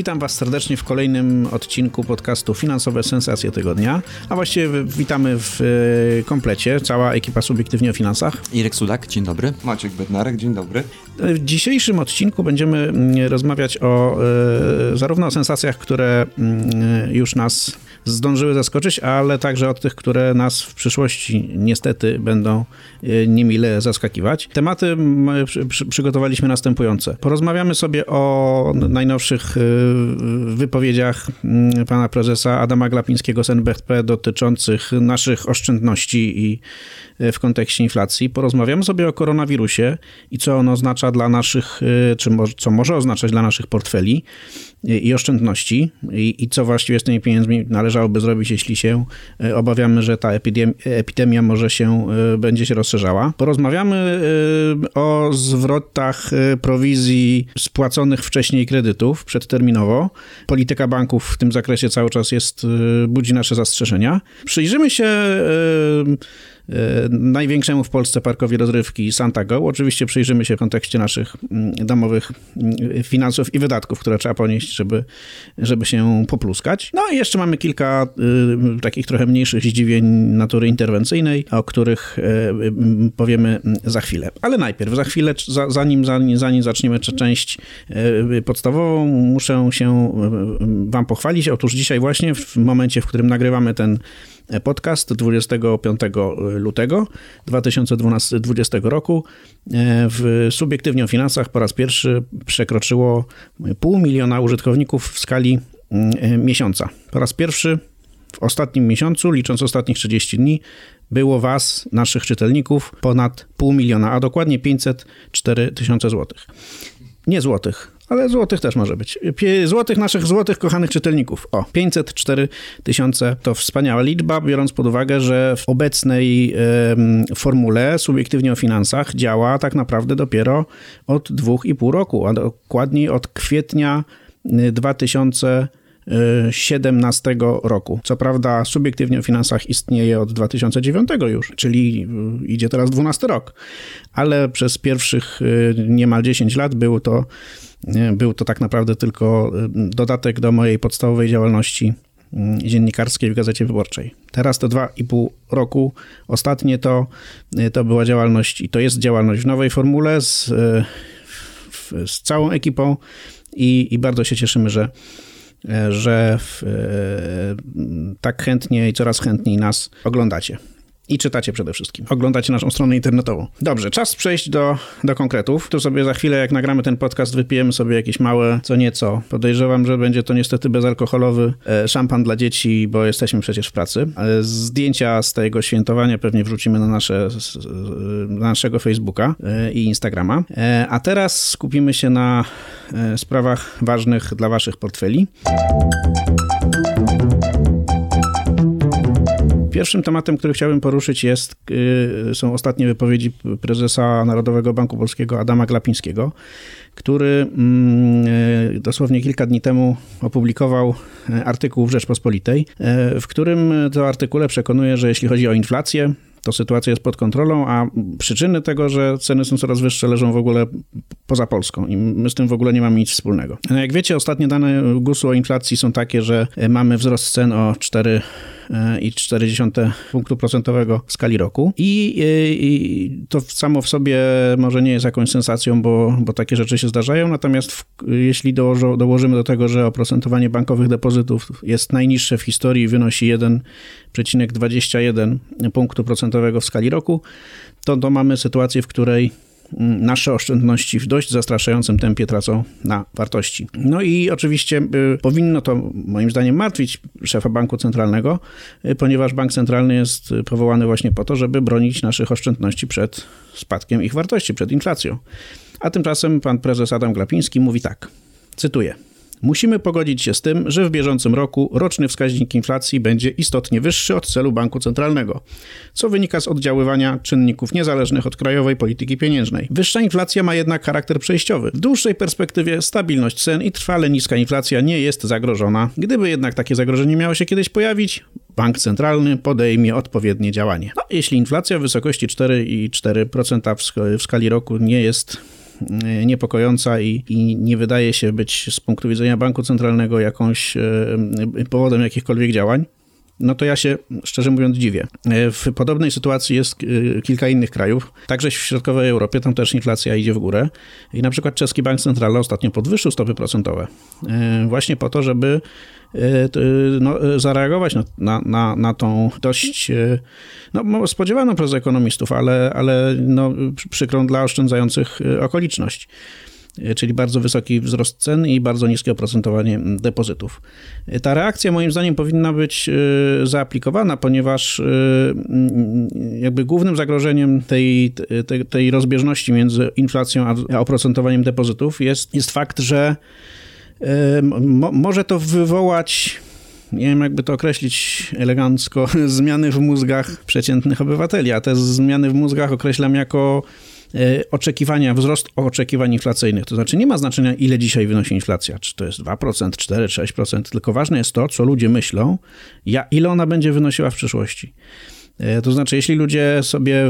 Witam Was serdecznie w kolejnym odcinku podcastu Finansowe Sensacje Tygodnia. A właściwie witamy w e, komplecie, cała ekipa Subiektywnie o Finansach. Irek Sudak, dzień dobry. Maciek Bednarek, dzień dobry. W dzisiejszym odcinku będziemy mm, rozmawiać o e, zarówno o sensacjach, które mm, już nas zdążyły zaskoczyć, ale także o tych, które nas w przyszłości niestety będą e, niemile zaskakiwać. Tematy przygotowaliśmy następujące. Porozmawiamy sobie o najnowszych e, wypowiedziach pana prezesa Adama Glapińskiego z NBP dotyczących naszych oszczędności i w kontekście inflacji. Porozmawiamy sobie o koronawirusie i co on oznacza dla naszych, czy co może oznaczać dla naszych portfeli i oszczędności i, i co właściwie z tymi pieniędzmi należałoby zrobić, jeśli się y, obawiamy, że ta epidemia, może się, y, będzie się rozszerzała. Porozmawiamy o zwrotach prowizji spłaconych wcześniej kredytów przedterminowo. Polityka banków w tym zakresie cały czas jest, budzi nasze zastrzeżenia. Przyjrzymy się E, największemu w Polsce parkowi rozrywki Santago. Oczywiście przyjrzymy się w kontekście naszych mm, domowych mm, finansów i wydatków, które trzeba ponieść, żeby, żeby się popluskać. No i jeszcze mamy kilka y, takich trochę mniejszych zdziwień natury interwencyjnej, o których y, y, powiemy za chwilę. Ale najpierw, za chwilę, za, zanim, zanim, zanim zaczniemy część podstawową, muszę się wam pochwalić. Otóż dzisiaj właśnie, w momencie, w którym nagrywamy ten podcast 25 lutego 2020 roku. E, w Subiektywnie o Finansach po raz pierwszy przekroczyło pół miliona użytkowników w skali mm, miesiąca. Po raz pierwszy w ostatnim miesiącu, licząc ostatnich 30 dni, było Was, naszych czytelników, ponad pół miliona, a dokładnie 504 tysiące złotych. Nie złotych, ale złotych też może być. Złotych naszych złotych kochanych czytelników. O, 504 tysiące to wspaniała liczba, biorąc pod uwagę, że w obecnej y, formule subiektywnie o finansach działa tak naprawdę dopiero od dwóch i pół roku, a dokładniej od kwietnia 2000 2017 roku. Co prawda, subiektywnie o finansach istnieje od 2009 już, czyli idzie teraz 12 rok, ale przez pierwszych niemal 10 lat było to był to tak naprawdę tylko y, dodatek do mojej podstawowej działalności mm, dziennikarskiej w Gazecie Wyborczej. Teraz to dwa i pół roku. Ostatnie to, y, to była działalność i to jest działalność w nowej formule z, y, z całą ekipą i, i bardzo się cieszymy, że, że w, tak chętnie i coraz chętniej nas oglądacie i czytacie przede wszystkim. Oglądacie naszą stronę internetową. Dobrze, czas przejść do, do konkretów. Tu sobie za chwilę, jak nagramy ten podcast, wypijemy sobie jakieś małe co nieco. Podejrzewam, że będzie to niestety bezalkoholowy e, szampan dla dzieci, bo jesteśmy przecież w pracy. E, zdjęcia z tego świętowania pewnie wrzucimy na, nasze, na naszego Facebooka e, i Instagrama. A teraz skupimy się na sprawach ważnych dla waszych portfeli. Pierwszym tematem, który chciałbym poruszyć jest, y, są ostatnie wypowiedzi prezesa Narodowego Banku Polskiego Adama Glapińskiego, który mm, y, dosłownie kilka dni temu opublikował y, artykuł w Rzeczpospolitej, w którym to artykule przekonuje, że jeśli chodzi o inflację, to sytuacja jest pod kontrolą, a przyczyny tego, że ceny są coraz wyższe, leżą w ogóle poza Polską i my z tym w ogóle nie mamy nic wspólnego. No jak wiecie, ostatnie dane GUS-u o inflacji są takie, że mamy wzrost cen o 4 i 0,4 punktu procentowego w skali roku. I, I, to samo w sobie może nie jest jakąś sensacją, bo, bo takie rzeczy się zdarzają, natomiast w, jeśli dołożo, dołożymy do tego, że oprocentowanie bankowych depozytów jest najniższe w historii, wynosi 1,21 punktu procentowego w skali roku, to, to mamy sytuację, w której nasze oszczędności w dość zastraszającym tempie tracą na wartości. No i oczywiście y, powinno to moim zdaniem martwić szefa banku centralnego, y, ponieważ bank centralny jest powołany właśnie po to, żeby bronić naszych oszczędności przed spadkiem ich wartości, przed inflacją. A tymczasem pan prezes Adam Glapiński mówi tak, cytuję. Musimy pogodzić się z tym, że w bieżącym roku roczny wskaźnik inflacji będzie istotnie wyższy od celu banku centralnego, co wynika z oddziaływania czynników niezależnych od krajowej polityki pieniężnej. Wyższa inflacja ma jednak charakter przejściowy. W dłuższej perspektywie stabilność cen i trwale niska inflacja nie jest zagrożona. Gdyby jednak takie zagrożenie miało się kiedyś pojawić, bank centralny podejmie odpowiednie działanie. No, jeśli inflacja w wysokości 4,4% w skali roku nie jest niepokojąca i, i, nie wydaje się być z punktu widzenia banku centralnego jakąś e, powodem jakichkolwiek działań, no to ja się szczerze mówiąc dziwię. E, w podobnej sytuacji jest kilka innych krajów, także w środkowej Europie, tam też inflacja idzie w górę i na przykład czeski bank centralny ostatnio podwyższył stopy procentowe właśnie po to, żeby E, no, e, zareagować na, na, na, na tą dość e, no, spodziewaną przez ekonomistów, ale, ale no, przykrą dla oszczędzających okoliczność czyli bardzo wysoki wzrost cen i bardzo niskie oprocentowanie depozytów. Ta reakcja moim zdaniem powinna być zaaplikowana, ponieważ jakby głównym zagrożeniem tej, tej, tej rozbieżności między inflacją a oprocentowaniem depozytów jest, jest fakt, że Mo może to wywołać nie wiem jakby to określić elegancko, zmiany w mózgach przeciętnych obywateli, a te zmiany w mózgach określam jako e, oczekiwania, wzrost oczekiwań inflacyjnych. To znaczy nie ma znaczenia, ile dzisiaj wynosi inflacja, czy to jest 2%, 4, 6%, tylko ważne jest to, co ludzie myślą, ja, ile ona będzie wynosiła w przyszłości. E, to znaczy, jeśli ludzie sobie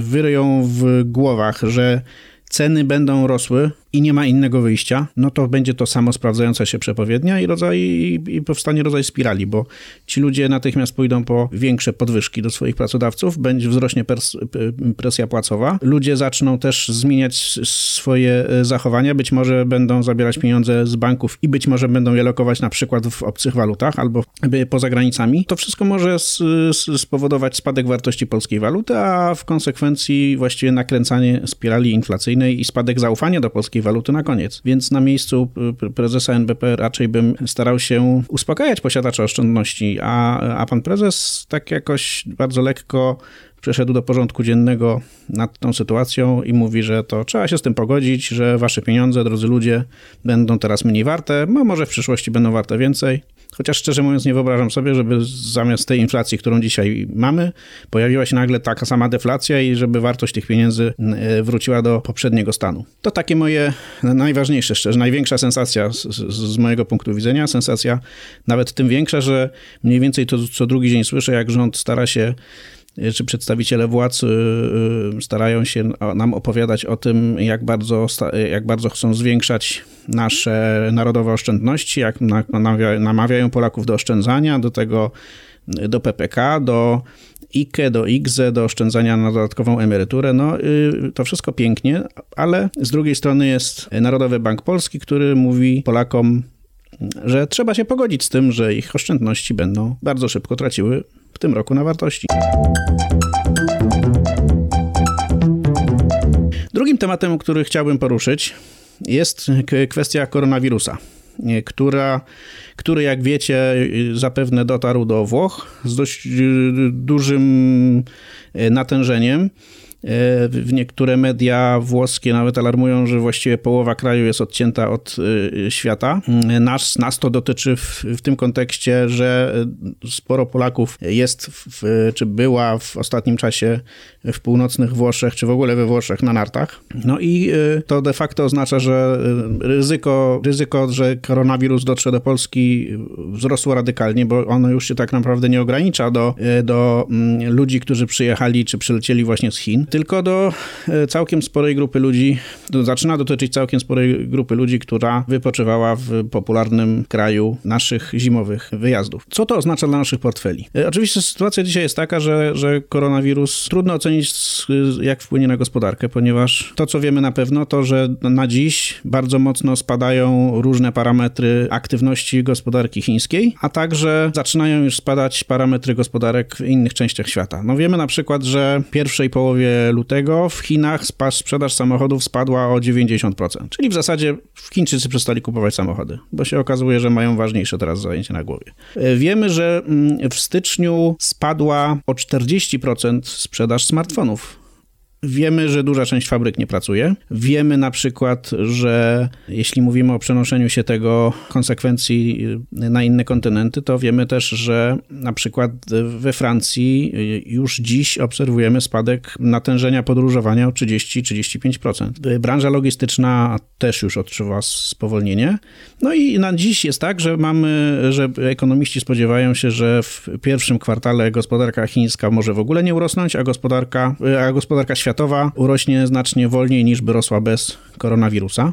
wyryją w głowach, że ceny będą rosły, i nie ma innego wyjścia, no to będzie to samo sprawdzająca się przepowiednia i, rodzaj, i, powstanie rodzaj spirali, bo ci ludzie natychmiast pójdą po większe podwyżki do swoich pracodawców, będzie wzrośnie pers, presja płacowa, ludzie zaczną też zmieniać swoje e, zachowania, być może będą zabierać pieniądze z banków i być może będą je lokować na przykład w obcych walutach albo poza granicami. To wszystko może spowodować spadek wartości polskiej waluty, a w konsekwencji właściwie nakręcanie spirali inflacyjnej i spadek zaufania do polskiej waluty na koniec. Więc na miejscu prezesa NBP raczej bym starał się uspokajać posiadaczy oszczędności, a, a pan prezes tak jakoś bardzo lekko przeszedł do porządku dziennego nad tą sytuacją i mówi, że to trzeba się z tym pogodzić, że wasze pieniądze, drodzy ludzie, będą teraz mniej warte, a może w przyszłości będą warte więcej. Chociaż szczerze mówiąc nie wyobrażam sobie, żeby zamiast tej inflacji, którą dzisiaj mamy, pojawiła się nagle taka sama deflacja i żeby wartość tych pieniędzy e, wróciła do poprzedniego stanu. To takie moje najważniejsze, szczerze, największa sensacja z, z, mojego punktu widzenia. Sensacja nawet tym większa, że mniej więcej to co drugi dzień słyszę, jak rząd stara się czy przedstawiciele władz y, y, starają się nam opowiadać o tym, jak bardzo, jak bardzo chcą zwiększać nasze narodowe oszczędności, jak namawiają Polaków do oszczędzania, do tego do PPK, do IKE, do IGZE, do oszczędzania na dodatkową emeryturę. No, y, to wszystko pięknie, ale z drugiej strony jest Narodowy Bank Polski, który mówi Polakom, że trzeba się pogodzić z tym, że ich oszczędności będą bardzo szybko traciły w tym roku na wartości. Drugim tematem, który chciałbym poruszyć, jest kwestia koronawirusa, która, który, jak wiecie, zapewne dotarł do Włoch z dość dużym natężeniem. E, w niektóre media włoskie nawet alarmują, że właściwie połowa kraju jest odcięta od e, świata. Nas, nas to dotyczy w, w tym kontekście, że sporo Polaków jest, w, czy była w ostatnim czasie w północnych Włoszech, czy w ogóle we Włoszech na nartach. No i e, to de facto oznacza, że ryzyko, ryzyko, że koronawirus dotrze do Polski wzrosło radykalnie, bo ono już się tak naprawdę nie ogranicza do, do mm, ludzi, którzy przyjechali, czy przylecieli właśnie z Chin tylko do e, całkiem sporej grupy ludzi, zaczyna dotyczyć całkiem sporej grupy ludzi, która wypoczywała w popularnym kraju naszych zimowych wyjazdów. Co to oznacza dla naszych portfeli? E, oczywiście sytuacja dzisiaj jest taka, że, że koronawirus trudno ocenić, jak wpłynie na gospodarkę, ponieważ to, co wiemy na pewno, to, że na dziś bardzo mocno spadają różne parametry aktywności gospodarki chińskiej, a także zaczynają już spadać parametry gospodarek w innych częściach świata. No wiemy na przykład, że w pierwszej połowie lutego w Chinach sprzedaż samochodów spadła o 90%. Czyli w zasadzie Chińczycy przestali kupować samochody, bo się okazuje, że mają ważniejsze teraz zajęcie na głowie. E, wiemy, że mm, w styczniu spadła o 40% sprzedaż smartfonów Wiemy, że duża część fabryk nie pracuje. Wiemy na przykład, że jeśli mówimy o przenoszeniu się tego konsekwencji na inne kontynenty, to wiemy też, że na przykład we Francji już dziś obserwujemy spadek natężenia podróżowania o 30-35%. Branża logistyczna też już odczuwa spowolnienie. No i na dziś jest tak, że mamy, że ekonomiści spodziewają się, że w pierwszym kwartale gospodarka chińska może w ogóle nie urosnąć, a gospodarka, a gospodarka światowa urośnie znacznie wolniej niż by rosła bez koronawirusa.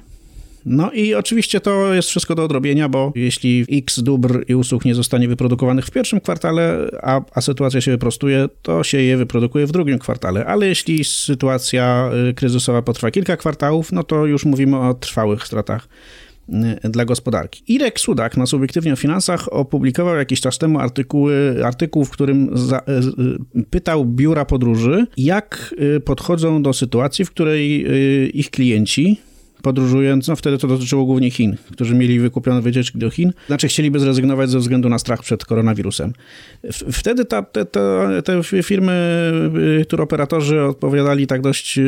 No i oczywiście to jest wszystko do odrobienia, bo jeśli x dóbr i usług nie zostanie wyprodukowanych w pierwszym kwartale, a, a sytuacja się wyprostuje, to się je wyprodukuje w drugim kwartale. Ale jeśli sytuacja y, kryzysowa potrwa kilka kwartałów, no to już mówimy o trwałych stratach dla gospodarki. Irek Sudak na Subiektywnie o Finansach opublikował jakiś czas temu artykuły, artykuł, w którym za, y, pytał biura podróży, jak podchodzą do sytuacji, w której ich klienci podróżując, no wtedy to dotyczyło głównie Chin, którzy mieli wykupione wycieczki do Chin, znaczy chcieliby zrezygnować ze względu na strach przed koronawirusem. Wtedy ta, te, te, te firmy, y, które operatorzy odpowiadali tak dość y,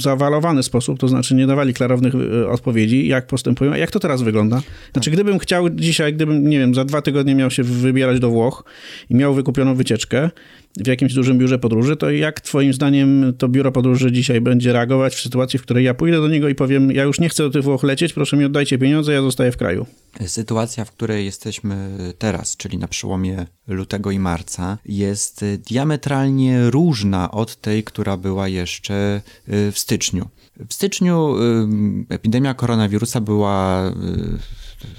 zawalowany sposób, to znaczy nie dawali klarownych y, odpowiedzi, jak postępują. Jak to teraz wygląda? Znaczy, gdybym chciał dzisiaj, gdybym, nie wiem, za dwa tygodnie miał się wybierać do Włoch i miał wykupioną wycieczkę, w jakimś dużym biurze podróży, to jak twoim zdaniem to biuro podróży dzisiaj będzie reagować w sytuacji, w której ja pójdę do niego i powiem, ja już nie chcę do tych Włoch lecieć, proszę mi oddajcie pieniądze, ja zostaję w kraju. Sytuacja, w której jesteśmy teraz, czyli na przełomie lutego i marca, jest diametralnie różna od tej, która była jeszcze y, w styczniu. W styczniu y, epidemia koronawirusa była y,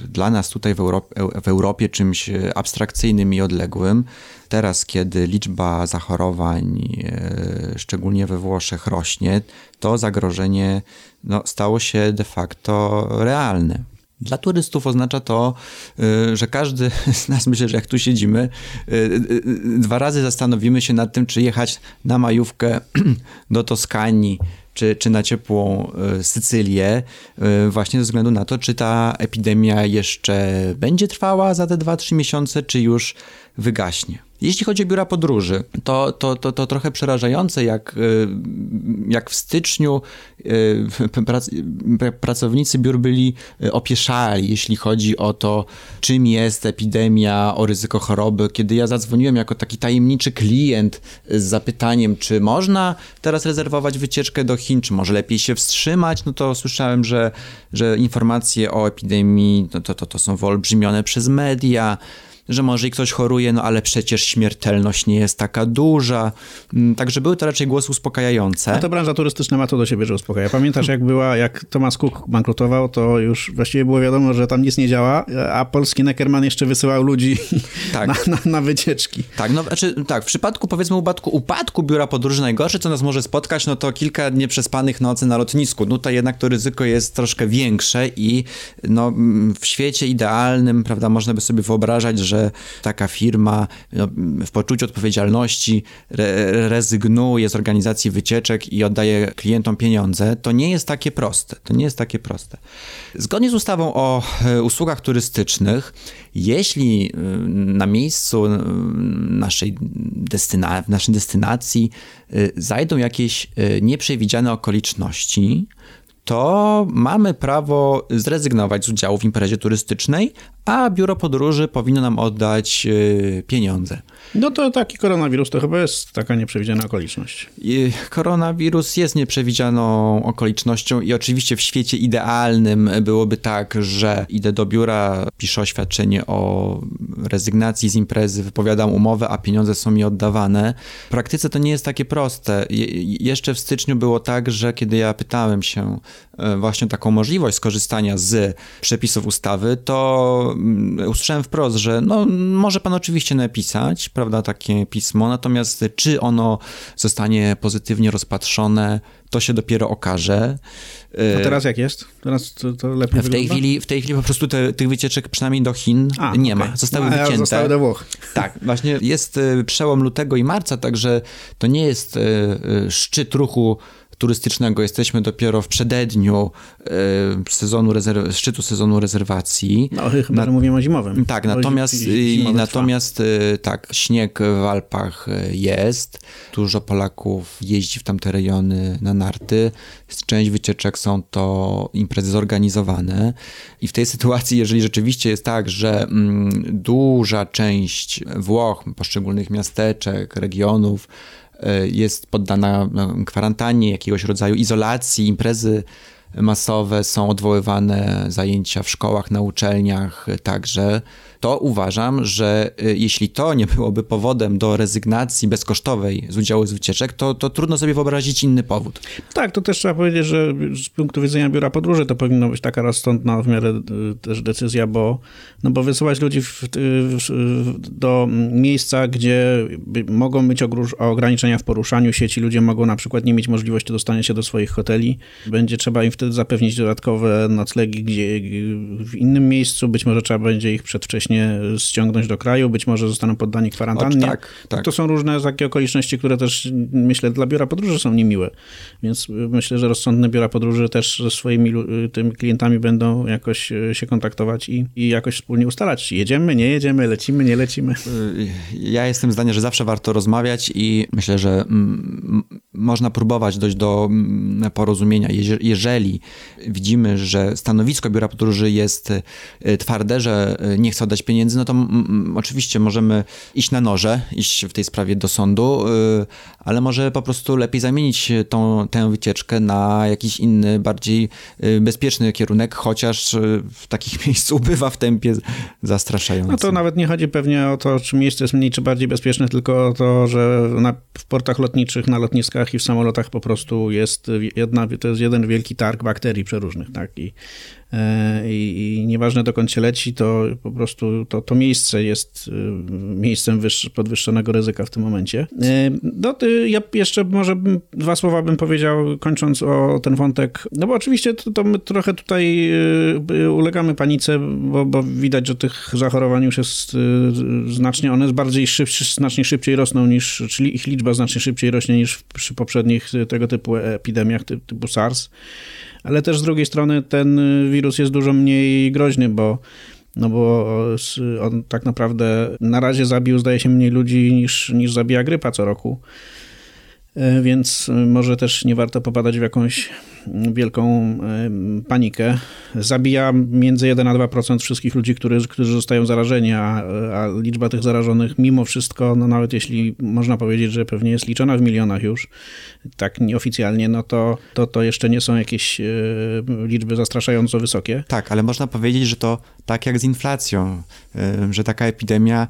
dla nas tutaj w Europie, w Europie czymś abstrakcyjnym i odległym. Teraz, kiedy liczba zachorowań, e, szczególnie we Włoszech, rośnie, to zagrożenie no, stało się de facto realne. Dla turystów oznacza to, e, że każdy z nas, myślę, że jak tu siedzimy, e, dwa razy zastanowimy się nad tym, czy jechać na majówkę do Toskanii, czy, czy na ciepłą Sycylię, właśnie ze względu na to, czy ta epidemia jeszcze będzie trwała za te 2-3 miesiące, czy już wygaśnie. Jeśli chodzi o biura podróży, to, to, to, to trochę przerażające, jak, y, jak w styczniu y, pracownicy biur byli y, opieszali, jeśli chodzi o to, czym jest epidemia, o ryzyko choroby. Kiedy ja zadzwoniłem jako taki tajemniczy klient z zapytaniem, czy można teraz rezerwować wycieczkę do Chin, czy może lepiej się wstrzymać, no to słyszałem, że, że informacje o epidemii no to, to, to są wyolbrzymione przez media że może i ktoś choruje, no ale przecież śmiertelność nie jest taka duża. Mm, także były to raczej głosy uspokajające. A ta branża turystyczna ma to do siebie, że uspokaja. Pamiętasz, jak była, jak Thomas Cook bankrutował, to już właściwie było wiadomo, że tam nic nie działa, a polski Neckerman jeszcze wysyłał ludzi tak. na, na, na, wycieczki. Tak, no znaczy, tak, w przypadku powiedzmy upadku, upadku biura podróży najgorsze, co nas może spotkać, no to kilka nieprzespanych nocy na lotnisku. No to jednak to ryzyko jest troszkę większe i no, w świecie idealnym, prawda, można by sobie wyobrażać, że że taka firma no, w poczuciu odpowiedzialności re rezygnuje z organizacji wycieczek i oddaje klientom pieniądze, to nie jest takie proste. To nie jest takie proste. Zgodnie z ustawą o e, usługach turystycznych, jeśli e, na miejscu e, naszej, destyna naszej destynacji zajdą jakieś nieprzewidziane okoliczności, to mamy prawo zrezygnować z udziału w imprezie turystycznej, a biuro podróży powinno nam oddać yy, pieniądze. No to taki koronawirus to chyba jest taka nieprzewidziana okoliczność. Koronawirus jest nieprzewidzianą okolicznością i oczywiście w świecie idealnym byłoby tak, że idę do biura, piszę oświadczenie o rezygnacji z imprezy, wypowiadam umowę, a pieniądze są mi oddawane. W praktyce to nie jest takie proste. Je jeszcze w styczniu było tak, że kiedy ja pytałem się e, właśnie taką możliwość skorzystania z przepisów ustawy, to mm, usłyszałem wprost, że no, może pan oczywiście napisać, prawda, takie pismo, natomiast czy ono zostanie pozytywnie rozpatrzone, to się dopiero okaże. A teraz jak jest? Teraz to, to lepiej w tej, chwili, w tej chwili po prostu te, tych wycieczek przynajmniej do Chin A, nie okay. ma. Zostały no, wycięte. Zostały do Włoch. Tak, właśnie jest y, przełom lutego i marca, także to nie jest y, y, szczyt ruchu turystycznego jesteśmy dopiero w przededniu sezonu rezerw- szczytu sezonu rezerwacji. No chyba, Na... mówimy o zimowym. Tak, natomiast, natomiast tak, śnieg w Alpach jest. Dużo Polaków jeździ w tamte rejony na narty. Część wycieczek są to imprezy zorganizowane. I w tej sytuacji, jeżeli rzeczywiście jest tak, że mm, duża część Włoch, poszczególnych miasteczek, regionów e, jest poddana no, kwarantannie, jakiegoś rodzaju izolacji, imprezy masowe są odwoływane, zajęcia w szkołach, na uczelniach także to uważam, że y, jeśli to nie byłoby powodem do rezygnacji bezkosztowej z udziału z wycieczek, to, to trudno sobie wyobrazić inny powód. Tak, to też trzeba powiedzieć, że z punktu widzenia biura podróży to powinno być taka rozsądna w miarę y, też decyzja, bo, no bo wysyłać ludzi w, w, do miejsca, gdzie mogą być ograniczenia w poruszaniu się, ci ludzie mogą na przykład nie mieć możliwości dostania się do swoich hoteli, będzie trzeba im wtedy zapewnić dodatkowe noclegi gdzie w innym miejscu, być może trzeba będzie ich przedwcześnie ściągnąć do kraju, być może zostaną poddani kwarantannie. O, tak, tak. To są różne takie okoliczności, które też myślę dla biura podróży są niemiłe. Więc myślę, że rozsądne biura podróży też ze swoimi tymi klientami będą jakoś e, się kontaktować i, i jakoś wspólnie ustalać. Jedziemy, nie jedziemy, lecimy, nie lecimy. Y, ja jestem zdania, że zawsze warto rozmawiać i myślę, że można próbować dojść do porozumienia. Jeżeli widzimy, że stanowisko biura podróży jest e, twarde, że e, nie chce oddać pieniędzy, no to oczywiście możemy iść na noże, iść w tej sprawie do sądu, y, ale może po prostu lepiej zamienić tą, tę wycieczkę na jakiś inny, bardziej y, bezpieczny kierunek, chociaż y, w takich miejscu ubywa w tempie zastraszającym. No to nawet nie chodzi pewnie o to, czy miejsce jest mniej czy bardziej bezpieczne, tylko o to, że na, w portach lotniczych, na lotniskach i w samolotach po prostu jest jedna, to jest jeden wielki targ bakterii przeróżnych, tak? I i, i nieważne dokąd się leci, to po prostu to, to miejsce jest e, miejscem podwyższonego ryzyka w tym momencie. E, no, ja jeszcze może dwa słowa bym powiedział, kończąc o ten wątek, no bo oczywiście to, to my trochę tutaj ulegamy panice, bo, bo widać, że tych zachorowań już jest znacznie, one bardziej szyb, znacznie szybciej rosną niż, czyli ich liczba znacznie szybciej rośnie niż przy poprzednich tego typu epidemiach typu SARS ale też z drugiej strony ten wirus jest dużo mniej groźny, bo no bo on tak naprawdę na razie zabił, zdaje się, mniej ludzi niż, niż zabija grypa co roku. E, więc może też nie warto popadać w jakąś wielką panikę. Zabija między 1 a 2% wszystkich ludzi, którzy, którzy zostają zarażeni, a, a liczba tych zarażonych mimo wszystko, no nawet jeśli można powiedzieć, że pewnie jest liczona w milionach już, tak nieoficjalnie, no to, to, to jeszcze nie są jakieś e, liczby zastraszająco wysokie. Tak, ale można powiedzieć, że to tak jak z inflacją, że taka epidemia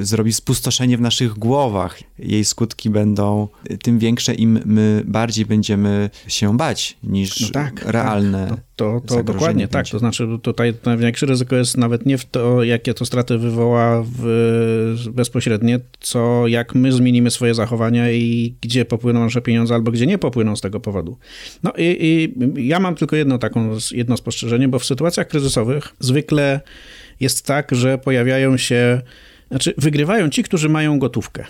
zrobi spustoszenie w naszych głowach. Jej skutki będą tym większe, im my bardziej będziemy się bać niż no tak, tak. realne. Tak. To, to, to dokładnie tak. To znaczy, tutaj największe ryzyko jest nawet nie w to, jakie to straty wywoła w, bezpośrednie, co jak my zmienimy swoje zachowania i gdzie popłyną nasze pieniądze, albo gdzie nie popłyną z tego powodu. No i, i ja mam tylko jedno taką, jedno spostrzeżenie, bo w sytuacjach kryzysowych zwykle jest tak, że pojawiają się znaczy, wygrywają ci, którzy mają gotówkę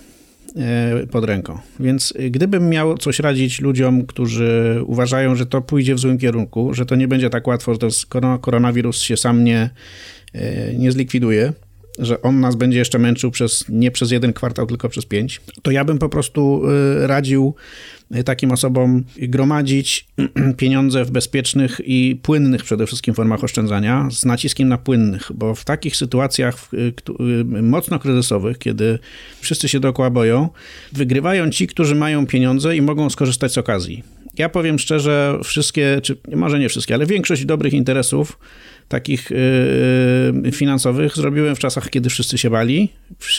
e, pod ręką. Więc gdybym miał coś radzić ludziom, którzy uważają, że to pójdzie w złym kierunku, że to nie będzie tak łatwo, że to koronawirus się sam nie, e, nie zlikwiduje, że on nas będzie jeszcze męczył przez, nie przez jeden kwartał, tylko przez pięć, to ja bym po prostu e, radził takim osobom gromadzić pieniądze w bezpiecznych i płynnych przede wszystkim formach oszczędzania, z naciskiem na płynnych, bo w takich sytuacjach mocno kryzysowych, kiedy wszyscy się dookoła boją, wygrywają ci, którzy mają pieniądze i mogą skorzystać z okazji. Ja powiem szczerze, wszystkie, czy może nie wszystkie, ale większość dobrych interesów takich yy, finansowych zrobiłem w czasach, kiedy wszyscy się bali,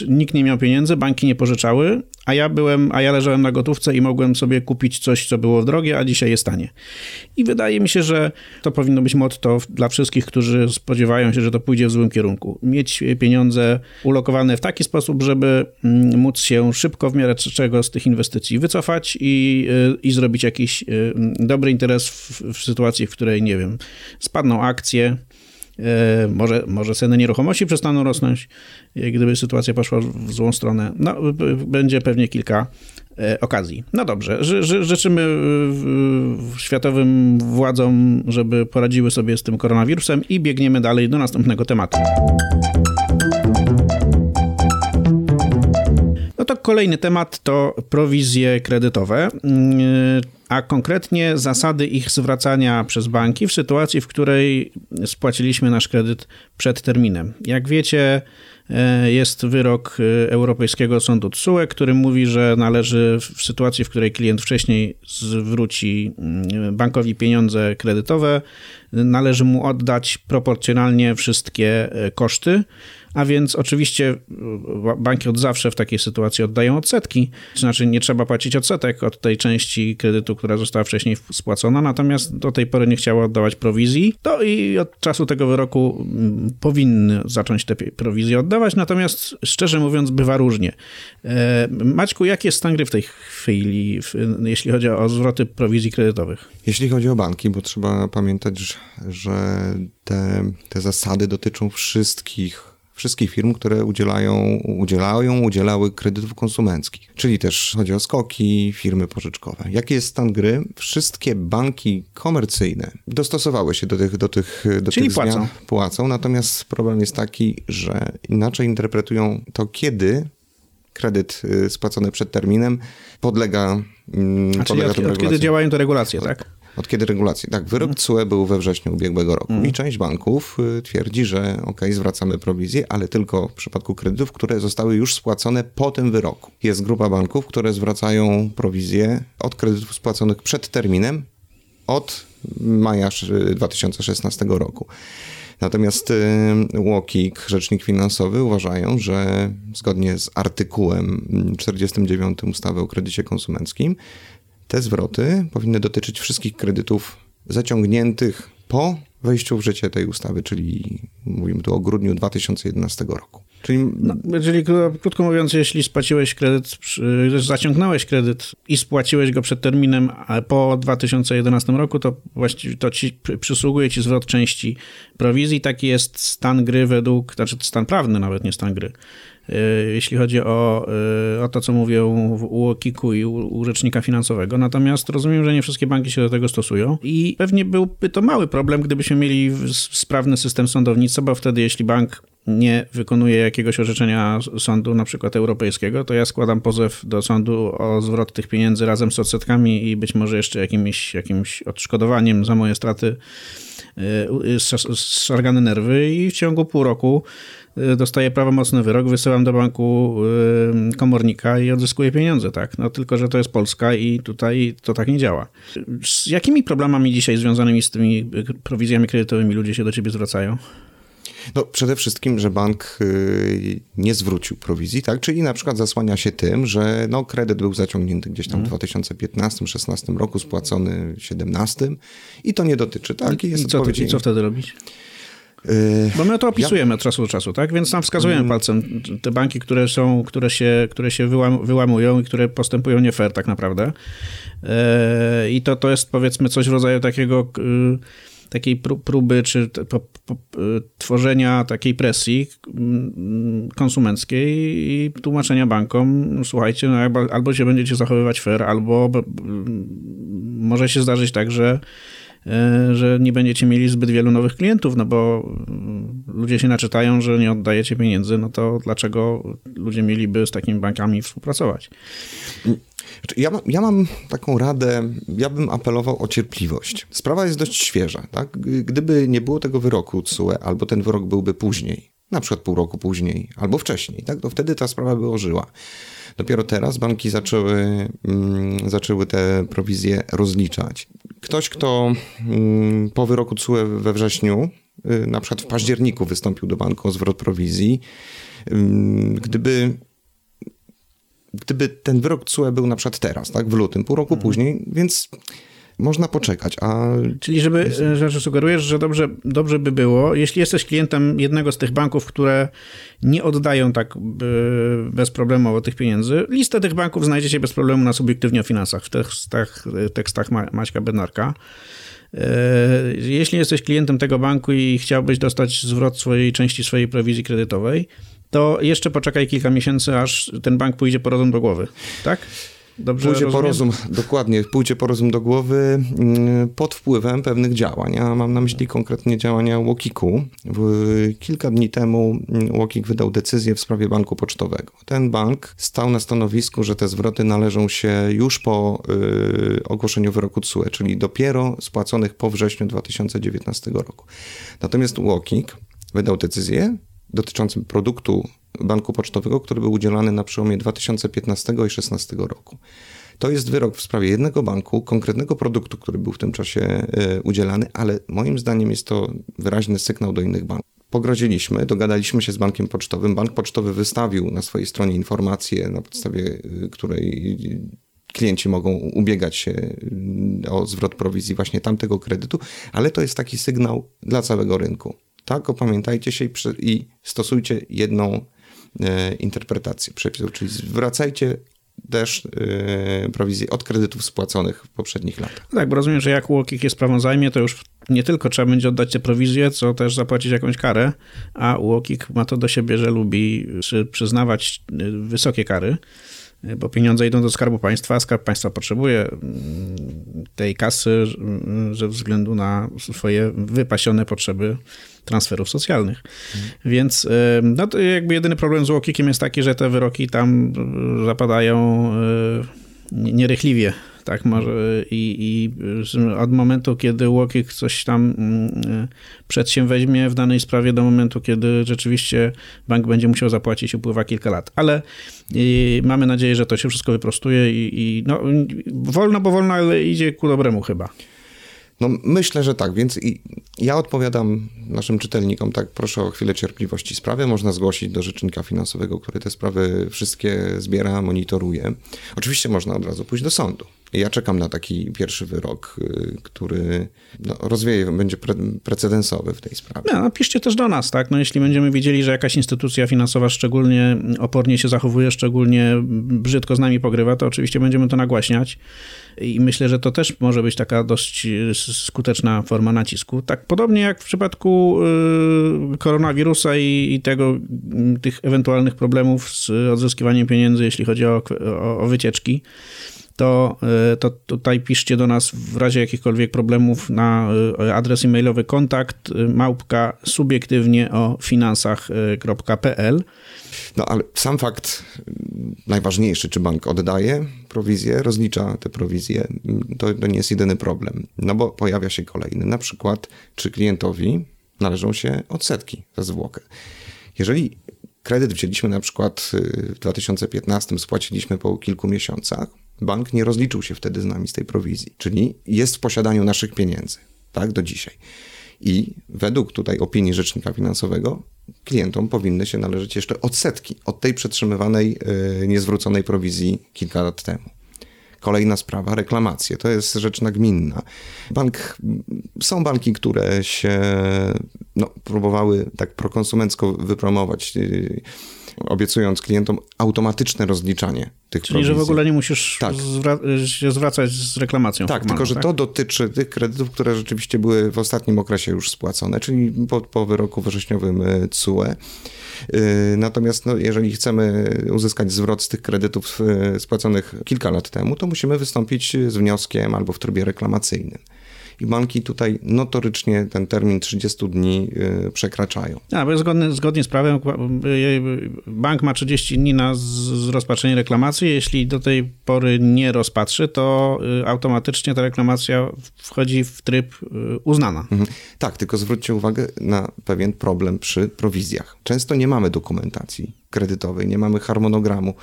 nikt nie miał pieniędzy, banki nie pożyczały, a ja byłem, a ja leżałem na gotówce i mogłem sobie kupić coś, co było drogie, a dzisiaj jest tanie. I wydaje mi się, że to powinno być motto dla wszystkich, którzy spodziewają się, że to pójdzie w złym kierunku. Mieć pieniądze ulokowane w taki sposób, żeby mm, móc się szybko w miarę czego z tych inwestycji wycofać i, y, i zrobić jakiś y, dobry interes w, w sytuacji, w której, nie wiem, spadną akcje, może, może ceny nieruchomości przestaną rosnąć, e, gdyby sytuacja poszła w złą stronę. No, będzie pewnie kilka e, okazji. No dobrze, ży, życzymy światowym władzom, żeby poradziły sobie z tym koronawirusem i biegniemy dalej do następnego tematu. No to kolejny temat to prowizje kredytowe a konkretnie zasady ich zwracania przez banki w sytuacji, w której spłaciliśmy nasz kredyt przed terminem. Jak wiecie, e, jest wyrok e, Europejskiego Sądu TSUE, który mówi, że należy w sytuacji, w której klient wcześniej zwróci mm, bankowi pieniądze kredytowe, należy mu oddać proporcjonalnie wszystkie e, koszty a więc oczywiście e, banki od zawsze w takiej sytuacji oddają odsetki, znaczy nie trzeba płacić odsetek od tej części kredytu, która została wcześniej spłacona, natomiast do tej pory nie chciało oddawać prowizji, to i od czasu tego wyroku mm, powinny zacząć te prowizje oddawać, natomiast szczerze mówiąc bywa różnie. E, Maćku, jaki jest stan gry w tej chwili, jeśli chodzi o zwroty prowizji kredytowych? Jeśli chodzi o banki, bo trzeba pamiętać, że te, te zasady dotyczą wszystkich wszystkich firm, które udzielają, udzielają, udzielały kredytów konsumenckich. Czyli też chodzi o skoki, firmy pożyczkowe. Jaki jest stan gry? Wszystkie banki komercyjne dostosowały się do tych, do tych, do Czyli tych płacą. zmian. Płacą. Natomiast problem jest taki, że inaczej interpretują to, kiedy kredyt y, spłacony przed terminem podlega, mm, A podlega czyli od, od kiedy działają te regulacje, tak? Od kiedy regulacje? Tak, wyrok mhm. CUE był we wrześniu ubiegłego roku mm. i część banków y, twierdzi, że ok, zwracamy prowizję, ale tylko w przypadku kredytów, które zostały już spłacone po tym wyroku. Jest grupa banków, które zwracają prowizję od kredytów spłaconych przed terminem od maja 2016 roku. Natomiast Łokik, rzecznik finansowy, uważają, że zgodnie z artykułem 49 ustawy o kredycie konsumenckim, te zwroty powinny dotyczyć wszystkich kredytów zaciągniętych po wejściu w życie tej ustawy, czyli mówimy tu o grudniu 2011 roku. Czyli, no, czyli krótko mówiąc, jeśli spłaciłeś kredyt, zaciągnąłeś kredyt i spłaciłeś go przed terminem po 2011 roku, to właściwie to ci przysługuje ci zwrot części prowizji. Taki jest stan gry według, znaczy stan prawny nawet, nie stan gry, jeśli chodzi o, e, o to, co mówią u KIK-u i u, u rzecznika finansowego. Natomiast rozumiem, że nie wszystkie banki się do tego stosują i pewnie byłby to mały problem, gdybyśmy mieli sprawny system sądownictwa, bo wtedy jeśli bank nie wykonuje jakiegoś orzeczenia sądu, na przykład europejskiego, to ja składam pozew do sądu o zwrot tych pieniędzy razem z odsetkami i być może jeszcze jakimś, jakimś odszkodowaniem za moje straty zszargane nerwy i w ciągu pół roku y, dostaję prawomocny wyrok, wysyłam do banku y, komornika i odzyskuję pieniądze, tak? No tylko, że to jest Polska i tutaj to tak nie działa. Z jakimi problemami dzisiaj związanymi z tymi prowizjami kredytowymi ludzie się do ciebie zwracają? No, przede wszystkim, że bank y, nie zwrócił prowizji, tak? Czyli na przykład zasłania się tym, że no, kredyt był zaciągnięty gdzieś tam w 2015-16 mhm. roku, spłacony w 2017 i to nie dotyczy, tak? I, jest I, co, I co wtedy robić? Y, Bo my to opisujemy ja... od czasu do czasu, tak? Więc tam wskazujemy mm. palcem te banki, które są, które się, które się wyłamują i które postępują nie fair tak naprawdę. Y, I to, to jest powiedzmy coś w rodzaju takiego takiej próby czy po, po, tworzenia takiej presji mm, konsumenckiej i tłumaczenia bankom, słuchajcie, no albo, albo się będziecie zachowywać fair, albo może się zdarzyć tak, że e, że nie będziecie mieli zbyt wielu nowych klientów, no bo ludzie się naczytają, że nie oddajecie pieniędzy, no to dlaczego ludzie mieliby z takimi bankami współpracować? Znaczy, ja, ja mam taką radę, ja bym apelował o cierpliwość. Sprawa jest dość świeża, tak? Gdyby nie było tego wyroku CUE, albo ten wyrok byłby później, na przykład pół roku później, albo wcześniej, tak? To wtedy ta sprawa by ożyła. Dopiero teraz banki zaczęły, mm, zaczęły te prowizje rozliczać. Ktoś, kto mm, po wyroku CUE we wrześniu, y, na przykład w październiku wystąpił do banku o zwrot prowizji, mm, gdyby gdyby ten wyrok CUE był na przykład teraz, tak, w lutym, pół roku mhm. później, więc można poczekać, a... Czyli żeby, że sugerujesz, że dobrze, dobrze by było, jeśli jesteś klientem jednego z tych banków, które nie oddają tak bezproblemowo tych pieniędzy, listę tych banków znajdziecie bez problemu na subiektywnie o finansach w tekstach, tekstach Maćka Bednarka. E, jeśli jesteś klientem tego banku i chciałbyś dostać zwrot swojej części swojej prowizji kredytowej, to jeszcze poczekaj kilka miesięcy, aż ten bank pójdzie po rozum do głowy, tak? Dobrze pójdzie rozumiem? po rozum, dokładnie, pójdzie po rozum do głowy mm, pod wpływem pewnych działań. Ja mam na myśli konkretnie działania Łokiku. Kilka dni temu Łokik mm, wydał decyzję w sprawie banku pocztowego. Ten bank stał na stanowisku, że te zwroty należą się już po y, ogłoszeniu wyroku TSUE, czyli dopiero spłaconych po wrześniu 2019 roku. Natomiast Łokik wydał decyzję dotyczącym produktu banku pocztowego, który był udzielany na przełomie 2015 i 2016 roku. To jest wyrok w sprawie jednego banku, konkretnego produktu, który był w tym czasie e, udzielany, ale moim zdaniem jest to wyraźny sygnał do innych banków. Pogrodziliśmy, dogadaliśmy się z bankiem pocztowym. Bank pocztowy wystawił na swojej stronie informację, na podstawie e, której klienci mogą ubiegać się mm, o zwrot prowizji właśnie tamtego kredytu, ale to jest taki sygnał dla całego rynku. Tak, opamiętajcie się i, i stosujcie jedną e, interpretację przepisów, czyli zwracajcie też e, prowizję od kredytów spłaconych w poprzednich latach. Tak, bo rozumiem, że jak UOKiK je sprawą zajmie, to już nie tylko trzeba będzie oddać tę prowizję, co też zapłacić jakąś karę, a UOKiK ma to do siebie, że lubi przyznawać e, wysokie kary bo pieniądze idą do Skarbu Państwa, a Skarb Państwa potrzebuje mm, tej kasy ze względu na swoje wypasione potrzeby transferów socjalnych. Mhm. Więc no to jakby jedyny problem z Łokikiem jest taki, że te wyroki tam zapadają nierychliwie tak, i, i od momentu, kiedy Łokik coś tam mm, przed się weźmie w danej sprawie do momentu, kiedy rzeczywiście bank będzie musiał zapłacić, upływa kilka lat. Ale mamy nadzieję, że to się wszystko wyprostuje i, i no, wolno, bo wolno, ale idzie ku dobremu chyba. No myślę, że tak, więc ja odpowiadam naszym czytelnikom, tak proszę o chwilę cierpliwości. Sprawę można zgłosić do rzecznika finansowego, który te sprawy wszystkie zbiera, monitoruje. Oczywiście można od razu pójść do sądu. Ja czekam na taki pierwszy wyrok, y, który no, rozwieje, będzie pre precedensowy w tej sprawie. No, piszcie też do nas, tak? No, jeśli będziemy wiedzieli, że jakaś instytucja finansowa szczególnie opornie się zachowuje, szczególnie brzydko z nami pogrywa, to oczywiście będziemy to nagłaśniać. I myślę, że to też może być taka dość skuteczna forma nacisku. Tak podobnie jak w przypadku y, koronawirusa i, tego, tych ewentualnych problemów z odzyskiwaniem pieniędzy, jeśli chodzi o, o, o wycieczki to, e, to tutaj piszcie do nas w razie jakichkolwiek problemów na e, adres e-mailowy kontakt e, małpka subiektywnie o finansach.pl. No ale sam fakt najważniejszy, czy bank oddaje prowizję, rozlicza te prowizje, to, to nie jest jedyny problem. No bo pojawia się kolejny, na przykład, czy klientowi należą się odsetki za zwłokę. Jeżeli kredyt wzięliśmy na przykład w 2015, spłaciliśmy po kilku miesiącach, bank nie rozliczył się wtedy z nami z tej prowizji, czyli jest w posiadaniu naszych pieniędzy, tak, do dzisiaj. I według tutaj opinii rzecznika finansowego klientom powinny się należeć jeszcze odsetki od tej przetrzymywanej, yy, niezwróconej prowizji kilka lat temu. Kolejna sprawa, reklamacje. To jest rzecz nagminna. Bank, są banki, które się no, próbowały tak prokonsumencko wypromować. Yy, obiecując klientom automatyczne rozliczanie tych Czyli, prowizji. że w ogóle nie musisz tak. zwra- się zwracać z reklamacją. Tak, tylko że tak? to dotyczy tych kredytów, które rzeczywiście były w ostatnim okresie już spłacone, czyli po, po wyroku wrześniowym e, CUE. E, natomiast no, jeżeli chcemy uzyskać zwrot z tych kredytów e, spłaconych kilka lat temu, to musimy wystąpić z wnioskiem albo w trybie reklamacyjnym i banki tutaj notorycznie ten termin 30 dni y, przekraczają. A, bo zgodnie, zgodnie z prawem y, bank ma 30 dni na rozpatrzenie reklamacji. Jeśli do tej pory nie rozpatrzy, to y, automatycznie ta reklamacja wchodzi w tryb uznana. Mhm. Tak, tylko zwróćcie uwagę na pewien problem przy prowizjach. Często nie mamy dokumentacji kredytowej, nie mamy harmonogramu,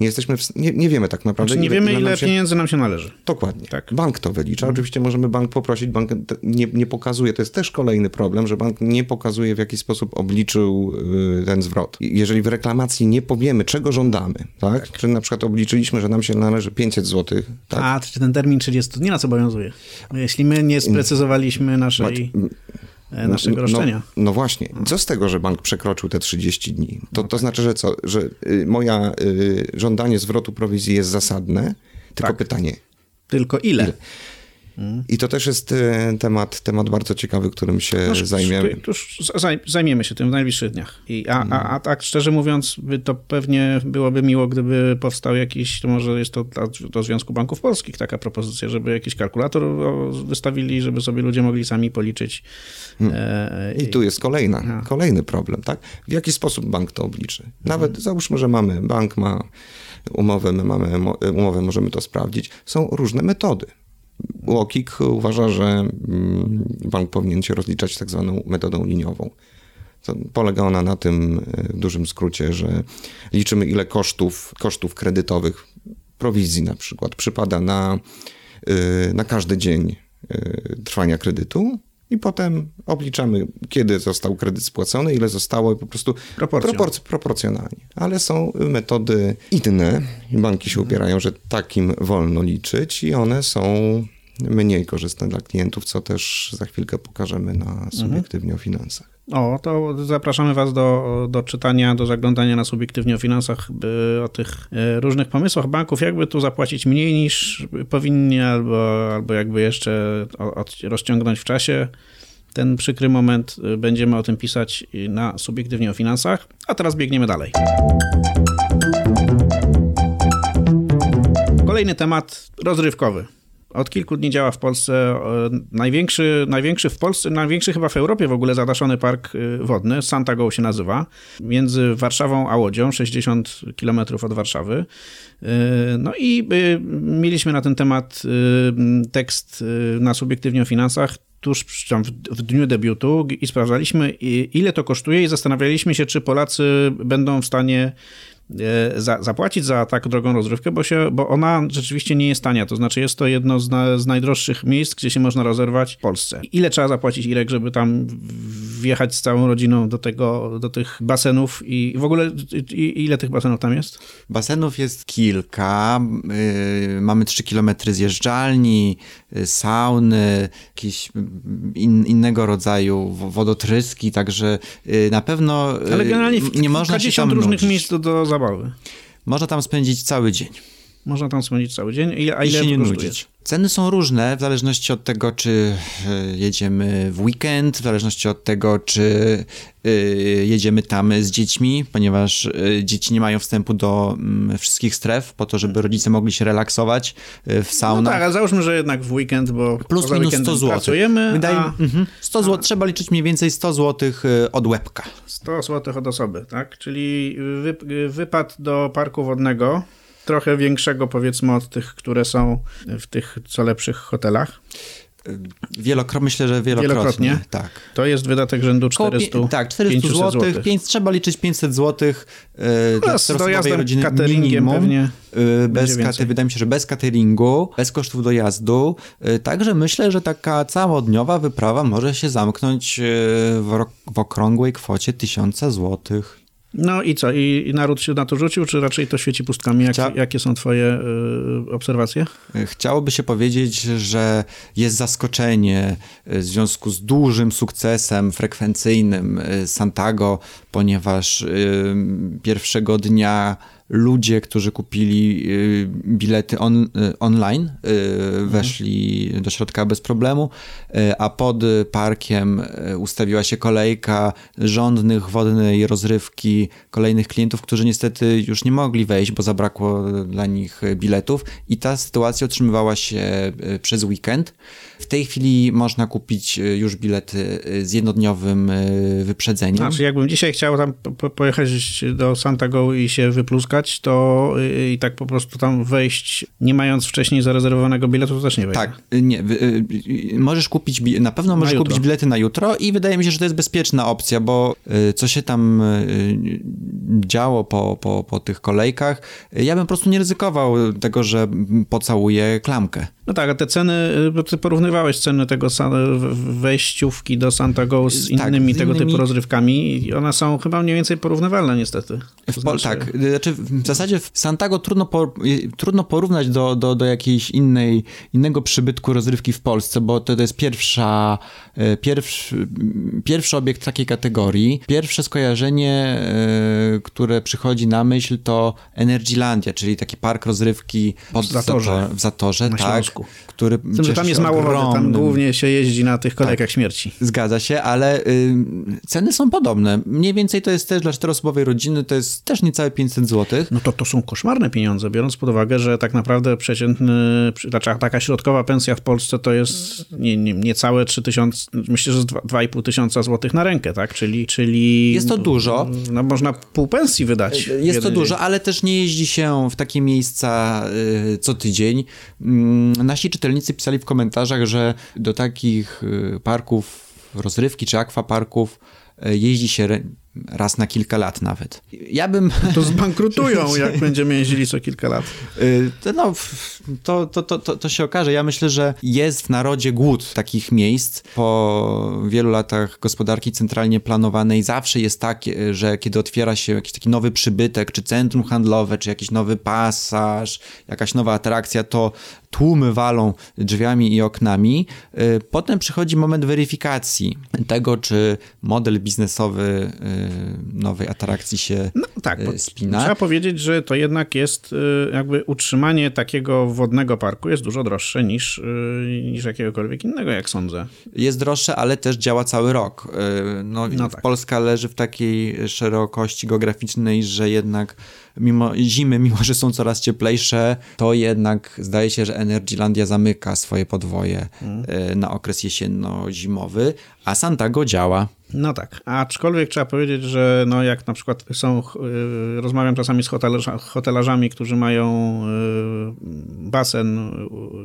nie jesteśmy, w, nie, nie wiemy tak naprawdę. Znaczy nie wiemy, ile, się... pieniędzy nam się należy. Dokładnie. Tak. Bank to wylicza. Mhm. Oczywiście możemy bank poprosić, bank nie, nie pokazuje, to jest też kolejny problem, że bank nie pokazuje, w jaki sposób obliczył y, ten zwrot. Jeżeli w reklamacji nie powiemy, czego żądamy, tak? tak. Czy na przykład obliczyliśmy, że nam się należy 500 zł. Tak? A, czy ten termin 30 dni nas obowiązuje? Jeśli my nie sprecyzowaliśmy naszej... naszego no, roszczenia. No, no, właśnie. Co z tego, że bank przekroczył te 30 dni? To, to znaczy, że co? Że y, moja y, żądanie zwrotu prowizji jest zasadne, tylko tak. pytanie. Tylko ile? ile? I to też jest e, temat, temat bardzo ciekawy, którym się no, zajmiemy. Już zajmiemy się tym w najbliższych dniach. I, a, a, a tak szczerze mówiąc, to pewnie byłoby miło, gdyby powstał jakiś, to może jest to do Związku Banków Polskich taka propozycja, żeby jakiś kalkulator wystawili, żeby sobie ludzie mogli sami policzyć. Hmm. E, I tu jest kolejna, kolejny problem, tak? W jaki sposób bank to obliczy? Nawet hmm. załóżmy, że mamy, bank ma umowę, my mamy umowę, możemy to sprawdzić. Są różne metody. UOKiK uważa, że mm, bank powinien się rozliczać tak zwaną metodą liniową. Polega ona na tym e, w dużym skrócie, że liczymy ile kosztów, kosztów kredytowych, prowizji na przykład, przypada na, e, na każdy dzień e, trwania kredytu i potem obliczamy, kiedy został kredyt spłacony, ile zostało po prostu propor proporcjonalnie. Ale są metody inne i banki się upierają, że takim wolno liczyć i one są mniej korzystne dla klientów, co też za chwilkę pokażemy na mhm. subiektywnie o finansach. O, to zapraszamy Was do, do czytania, do zaglądania na subiektywnie o finansach, o tych e, różnych pomysłach banków, jakby tu zapłacić mniej niż powinni, albo, albo jakby jeszcze rozciągnąć w czasie ten przykry moment. E, będziemy o tym pisać na subiektywnie o finansach, a teraz biegniemy dalej. Kolejny temat rozrywkowy. Od kilku dni działa w Polsce e, największy, największy w Polsce, największy chyba w Europie w ogóle zadaszony park e, wodny, Santago się nazywa, między Warszawą a Łodzią, 60 km od Warszawy. E, no i mieliśmy na ten temat tekst na Subiektywnie o Finansach, tuż tam w, dniu debiutu i sprawdzaliśmy, ile to kosztuje i zastanawialiśmy się, czy Polacy będą w stanie za, zapłacić za tak drogą rozrywkę, bo, się, bo ona rzeczywiście nie jest tania. To znaczy jest to jedno z, na, z najdroższych miejsc, gdzie się można rozerwać w Polsce. Ile trzeba zapłacić, Irek, żeby tam wjechać z całą rodziną do, tego, do tych basenów i w ogóle i, ile tych basenów tam jest? Basenów jest kilka. Yy, mamy 3 km zjeżdżalni, yy, sauny, jakieś in, innego rodzaju wodotryski, także yy, na pewno Ale generalnie nie można się tam różnych miejsc do, do zabawy. Można tam spędzić cały dzień. Można tam spędzić cały dzień. I, a ile I się nie nudzić. Ceny są różne w zależności od tego, czy e, jedziemy w weekend, w zależności od tego, czy e, jedziemy tam z dziećmi, ponieważ e, dzieci nie mają wstępu do mm, wszystkich stref, po to, żeby rodzice mogli się relaksować w saunach. No tak, a załóżmy, że jednak w weekend, bo plus minus 100 zł. pracujemy. Wydaje, a... 100 mhm. zł, trzeba liczyć mniej więcej 100 zł od łebka. 100 zł od osoby, tak? Czyli wypad do parku wodnego trochę większego powiedzmy od tych, które są w tych co lepszych hotelach. Wielokro, myślę, że wielokrotnie. wielokrotnie. Tak. To jest wydatek rzędu 400 Tak, 400 zł. trzeba liczyć 500 zł yy, dla czterostosobowej rodziny minimum. Pewnie yy, bez katy, wydaje mi się, że bez cateringu, bez kosztów dojazdu. Yy, także myślę, że taka całodniowa wyprawa może się zamknąć yy, w, w okrągłej kwocie 1000 złotych. No i co? I, I, naród się na to rzucił, czy raczej to świeci pustkami? Jak, Chcia... Jakie są twoje y, obserwacje? Chciałoby się powiedzieć, że jest zaskoczenie w związku z dużym sukcesem frekwencyjnym Santago, ponieważ y, pierwszego dnia ludzie, którzy kupili y, bilety on, y, online, y, weszli mhm. do środka bez problemu, a pod parkiem ustawiła się kolejka rządnych wodnej rozrywki kolejnych klientów, którzy niestety już nie mogli wejść, bo zabrakło dla nich biletów i ta sytuacja utrzymywała się przez weekend. W tej chwili można kupić już bilety z jednodniowym wyprzedzeniem. Znaczy, jakbym dzisiaj chciał tam pojechać do Santago i się wypluskać, to i tak po prostu tam wejść, nie mając wcześniej zarezerwowanego biletu, to też nie wejdzie. Tak, nie. Możesz kupić, na pewno możesz jutro. kupić bilety na jutro i wydaje mi się, że to jest bezpieczna opcja, bo co się tam działo po, po, po tych kolejkach, ja bym po prostu nie ryzykował tego, że pocałuję klamkę. No tak, a te ceny, bo ty porównywałeś ceny tego wejściówki do Santago z Tak, innymi z tego innymi- typu rozrywkami i one są chyba mniej więcej porównywalne niestety. To znaczy- tak, znaczy w zasadzie w Santago trudno, po, y, trudno porównać do, do, do jakiejś innej, innego przybytku rozrywki w Polsce, bo to, to jest pierwsza, y, pierwszy, pierwszy obiekt takiej kategorii. Pierwsze skojarzenie, y, które przychodzi na myśl to Energylandia, czyli taki park rozrywki pod W Zatorze. Zator- w Zatorze, tak, który Z tym, że tam jest mało tam głównie się jeździ na tych kolejkach śmierci. Zgadza się, ale y, ceny są podobne. Mniej więcej to jest też dla czteroosobowej rodziny, to jest też niecałe 500 zł. No to to są koszmarne pieniądze, biorąc pod uwagę, że tak naprawdę przeciętny, znaczy taka środkowa pensja w Polsce to jest nie, nie, niecałe 3000, myślę, że z dwa- 2,5 tysiąca złotych na rękę, tak? Czyli, czyli... Jest to dużo. No można pół pensji wydać. w Jest to dużo, dzień. ale też nie jeździ się w takie miejsca y, co tydzień. Mm, Nasi czytelnicy pisali w komentarzach, że do takich y, parków rozrywki czy akwaparków y, jeździ się raz na kilka lat nawet. Ja bym... To zbankrutują, jak będziemy jeździli co kilka lat. Y, to No, to, to, to, to, się okaże. Ja myślę, że jest w narodzie głód takich miejsc. Po wielu latach gospodarki centralnie planowanej zawsze jest tak, że kiedy otwiera się jakiś taki nowy przybytek, czy centrum handlowe, czy jakiś nowy pasaż, jakaś nowa atrakcja, to tłumy walą drzwiami i oknami. Y, Potem przychodzi moment weryfikacji tego, czy model biznesowy y, nowej atrakcji się No tak, y, spina. trzeba powiedzieć, że to jednak jest jakby utrzymanie takiego wodnego parku jest dużo droższe niż, niż jakiegokolwiek innego, jak sądzę. jest droższe, ale też działa cały rok. Yy, No, No tak. Polska leży w takiej szerokości geograficznej, że jednak mimo zimy, mimo że są coraz cieplejsze, to jednak zdaje się, że Energylandia zamyka swoje podwoje Mhm. yy, na okres jesienno-zimowy, a Santago działa. No tak, aczkolwiek trzeba powiedzieć, że no jak na przykład są, y, rozmawiam czasami z hotelarza, hotelarzami, którzy mają y, basen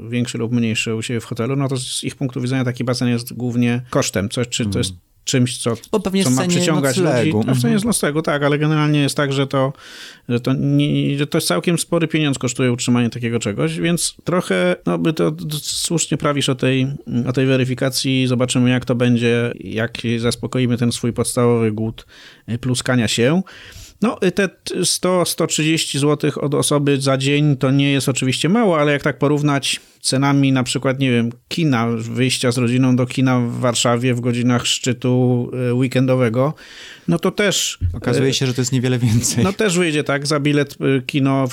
większy lub mniejszy u siebie w hotelu, no to z ich punktu widzenia taki basen jest głównie kosztem, coś, czy to jest czymś, co, Bo pewnie co ma przyciągać noclegu. ludzi. No, w cenie jest noclegu, tak, ale generalnie jest tak, że to, że to, nie, że to jest całkiem spory pieniądz kosztuje utrzymanie takiego czegoś, więc trochę, no by to, to słusznie prawisz o tej, o tej weryfikacji, zobaczymy jak to będzie, jak zaspokoimy ten swój podstawowy głód y, pluskania się. No, y, te 100-130 zł od osoby za dzień to nie jest oczywiście mało, ale jak tak porównać cenami na przykład, nie wiem, kina, wyjścia z rodziną do kina w Warszawie w godzinach szczytu y, weekendowego, no to też... Okazuje się, że to jest niewiele więcej. No też wyjdzie tak, za bilet y, kino,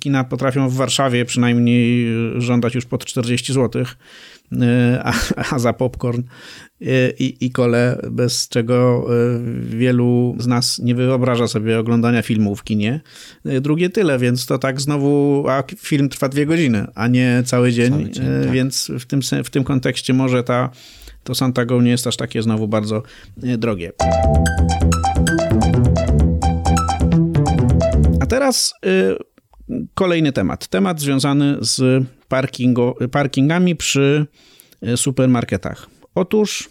kina potrafią w Warszawie przynajmniej żądać już pod 40 zł, a, a za popcorn i, i kole, bez czego wielu z nas nie wyobraża sobie oglądania filmu w kinie. Drugie tyle, więc to tak znowu, a film trwa dwie godziny, a nie cały dzień, Cały dzień, y, tak. więc w tym, w tym kontekście może ta, to Santago nie jest aż takie znowu bardzo y, drogie. A teraz y, kolejny temat. Temat związany z parkingo, parkingami przy supermarketach. Otóż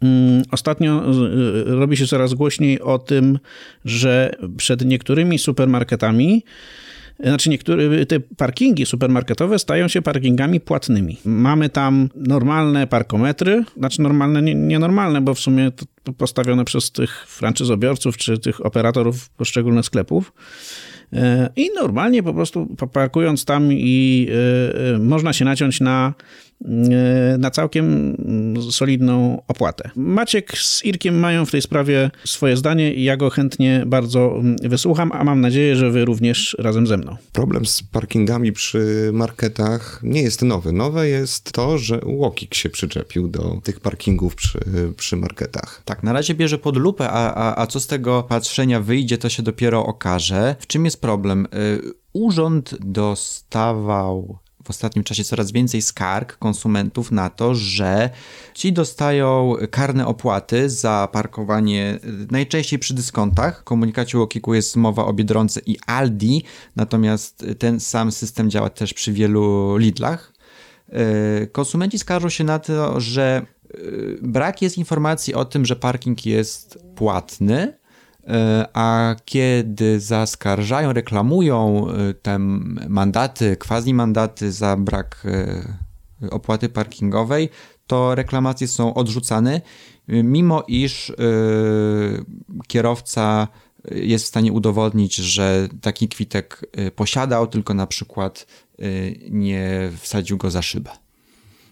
mm, ostatnio y, robi się coraz głośniej o tym, że przed niektórymi supermarketami znaczy niektóre te parkingi supermarketowe stają się parkingami płatnymi. Mamy tam normalne parkometry, znaczy normalne, nie- nienormalne, bo w sumie postawione przez tych franczyzobiorców czy tych operatorów poszczególnych sklepów. E, I normalnie po prostu pa- parkując tam i e, e, można się naciąć na, na całkiem solidną opłatę. Maciek z Irkiem mają w tej sprawie swoje zdanie i ja go chętnie bardzo wysłucham, a mam nadzieję, że wy również razem ze mną. Problem z parkingami przy marketach nie jest nowy. Nowe jest to, że Łokik się przyczepił do tych parkingów przy, przy marketach. Tak, na razie bierze pod lupę, a, a, a co z tego patrzenia wyjdzie, to się dopiero okaże. W czym jest problem? Y, Urząd dostawał w ostatnim czasie coraz więcej skarg konsumentów na to, że ci dostają karne opłaty za parkowanie y, najczęściej przy dyskontach. W komunikacie Łokiku jest mowa o Biedronce i Aldi, natomiast ten sam system działa też przy wielu Lidlach. Y, konsumenci skarżą się na to, że y, brak jest informacji o tym, że parking jest płatny, a kiedy zaskarżają, reklamują te mandaty, quasi mandaty za brak opłaty parkingowej, to reklamacje są odrzucane, mimo iż kierowca jest w stanie udowodnić, że taki kwitek posiadał, tylko na przykład nie wsadził go za szybę.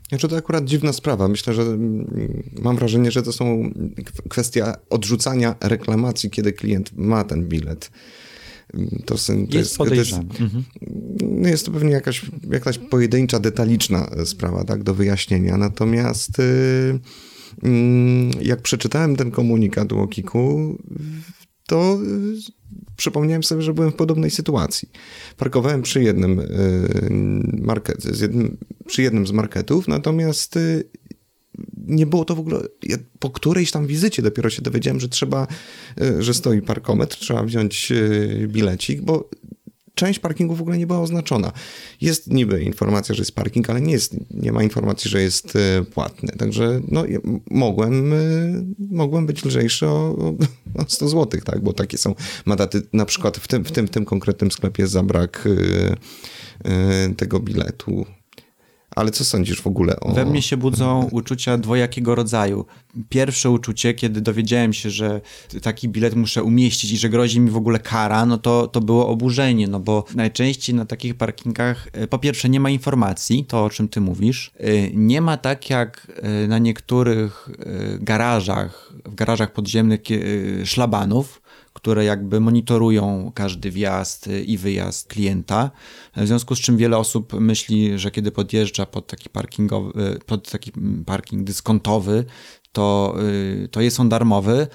Znaczy to akurat dziwna sprawa. Myślę, że mm, mam wrażenie, że to są kwestia odrzucania reklamacji, kiedy klient ma ten bilet. To, to jest, jest podejrzane. To jest, mhm. jest to pewnie jakaś, jakaś pojedyncza, detaliczna sprawa tak, do wyjaśnienia. Natomiast y, mm, jak przeczytałem ten komunikat o Kiku, to y, przypomniałem sobie, że byłem w podobnej sytuacji. Parkowałem przy jednym, y, market, jednym, przy jednym z marketów, natomiast nie było to w ogóle. Ja po którejś tam wizycie dopiero się dowiedziałem, że trzeba, że stoi parkometr, trzeba wziąć bilecik, bo część parkingu w ogóle nie była oznaczona. Jest niby informacja, że jest parking, ale nie, jest, nie ma informacji, że jest e, płatny. Także no, mogłem, mogłem być lżejszy o, o 100 zł, tak? bo takie są mandaty. Na przykład w tym, w tym, w tym konkretnym sklepie za brak tego biletu ale co sądzisz w ogóle o... We mnie się budzą uczucia dwojakiego rodzaju. Pierwsze uczucie, kiedy dowiedziałem się, że taki bilet muszę umieścić i że grozi mi w ogóle kara, no to, to było oburzenie, no bo najczęściej na takich parkingach e, po pierwsze nie ma informacji, to o czym ty mówisz. E, nie ma tak jak e, na niektórych garażach, w garażach podziemnych szlabanów, które jakby monitorują każdy wjazd i wyjazd klienta. W związku z czym wiele osób myśli, że kiedy podjeżdża pod taki, parkingowy, pod taki parking dyskontowy, to, y, to jest on darmowy,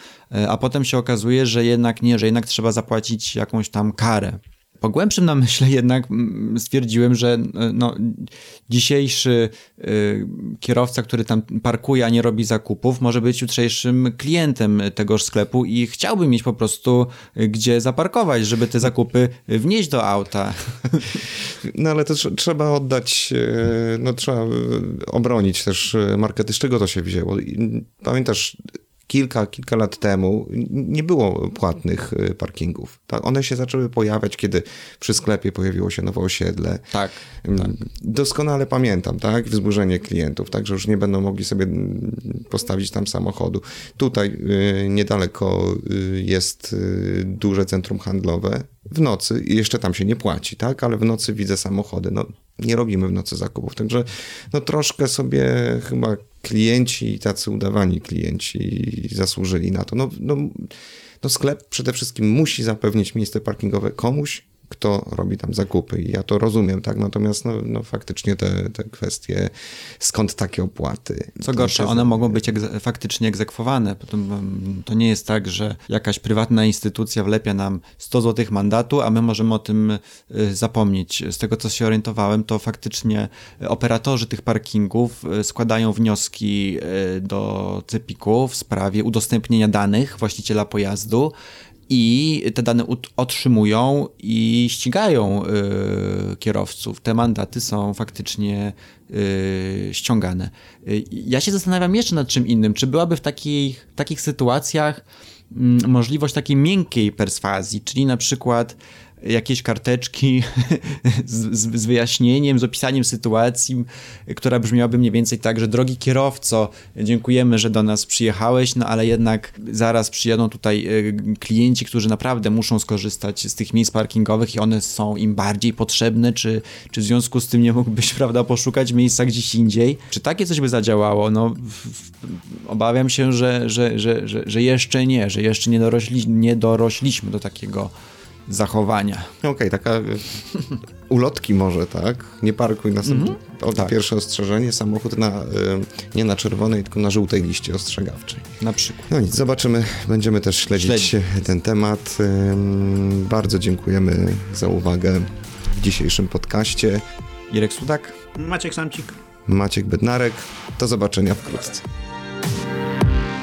a potem się okazuje, że jednak nie, że jednak trzeba zapłacić jakąś tam karę po głębszym namyśle jednak mm, stwierdziłem, że e, no, dzisiejszy y, kierowca, który tam parkuje, a nie robi zakupów, może być jutrzejszym klientem tegoż sklepu i chciałby mieć po prostu e, gdzie zaparkować, żeby te zakupy wnieść do auta. No ale to trzeba oddać, no trzeba obronić też markety, z czego to się wzięło. Pamiętasz, kilka, kilka lat temu nie było płatnych y, parkingów. One się zaczęły pojawiać, kiedy przy sklepie pojawiło się nowe osiedle. Tak, mm, tak. Doskonale pamiętam, tak? Wzburzenie klientów, tak, że już nie będą mogli sobie postawić tam samochodu. Tutaj y, niedaleko y, jest duże centrum handlowe. W nocy, i jeszcze tam się nie płaci, tak? Ale w nocy widzę samochody. No, nie robimy w nocy zakupów. Także no troszkę sobie chyba klienci, tacy udawani klienci zasłużyli na to. No, no, no sklep przede wszystkim musi zapewnić miejsce parkingowe komuś, kto robi tam zakupy. I ja to rozumiem, tak? Natomiast no, no faktycznie te, te kwestie, skąd takie opłaty. Co gorsza, one mogą być egze faktycznie egzekwowane. To nie jest tak, że jakaś prywatna instytucja wlepia nam 100 zł mandatu, a my możemy o tym y, zapomnieć. Z tego, co się orientowałem, to faktycznie operatorzy tych parkingów y, składają wnioski y, do CEPIK-u w sprawie udostępnienia danych właściciela pojazdu i te dane otrzymują i ścigają y, kierowców. Te mandaty są faktycznie y, ściągane. Y, ja się zastanawiam jeszcze nad czym innym. Czy byłaby w takich, takich sytuacjach mm, możliwość takiej miękkiej perswazji, czyli na przykład jakieś karteczki z, z, wyjaśnieniem, z opisaniem sytuacji, która brzmiałaby mniej więcej tak, że drogi kierowco, dziękujemy, że do nas przyjechałeś, no ale jednak zaraz przyjadą tutaj e, klienci, którzy naprawdę muszą skorzystać z tych miejsc parkingowych i one są im bardziej potrzebne, czy, czy w związku z tym nie mógłbyś, prawda, poszukać miejsca gdzieś indziej? Czy takie coś by zadziałało? No, obawiam się, że, że, że, że, że jeszcze nie, że jeszcze nie, dorośli, nie dorośliśmy do takiego zachowania. Okej, okay, taka e, ulotki może, tak? Nie parkuj na mm -hmm. tak. Pierwsze ostrzeżenie, samochód na, e, nie na czerwonej, tylko na żółtej liście ostrzegawczej. Na przykład. No nic, zobaczymy. Będziemy też śledzić ten temat. Bardzo dziękujemy za uwagę w dzisiejszym podcaście. Irek Sudak. Maciek Samcik. Maciek Bednarek. Do zobaczenia wkrótce.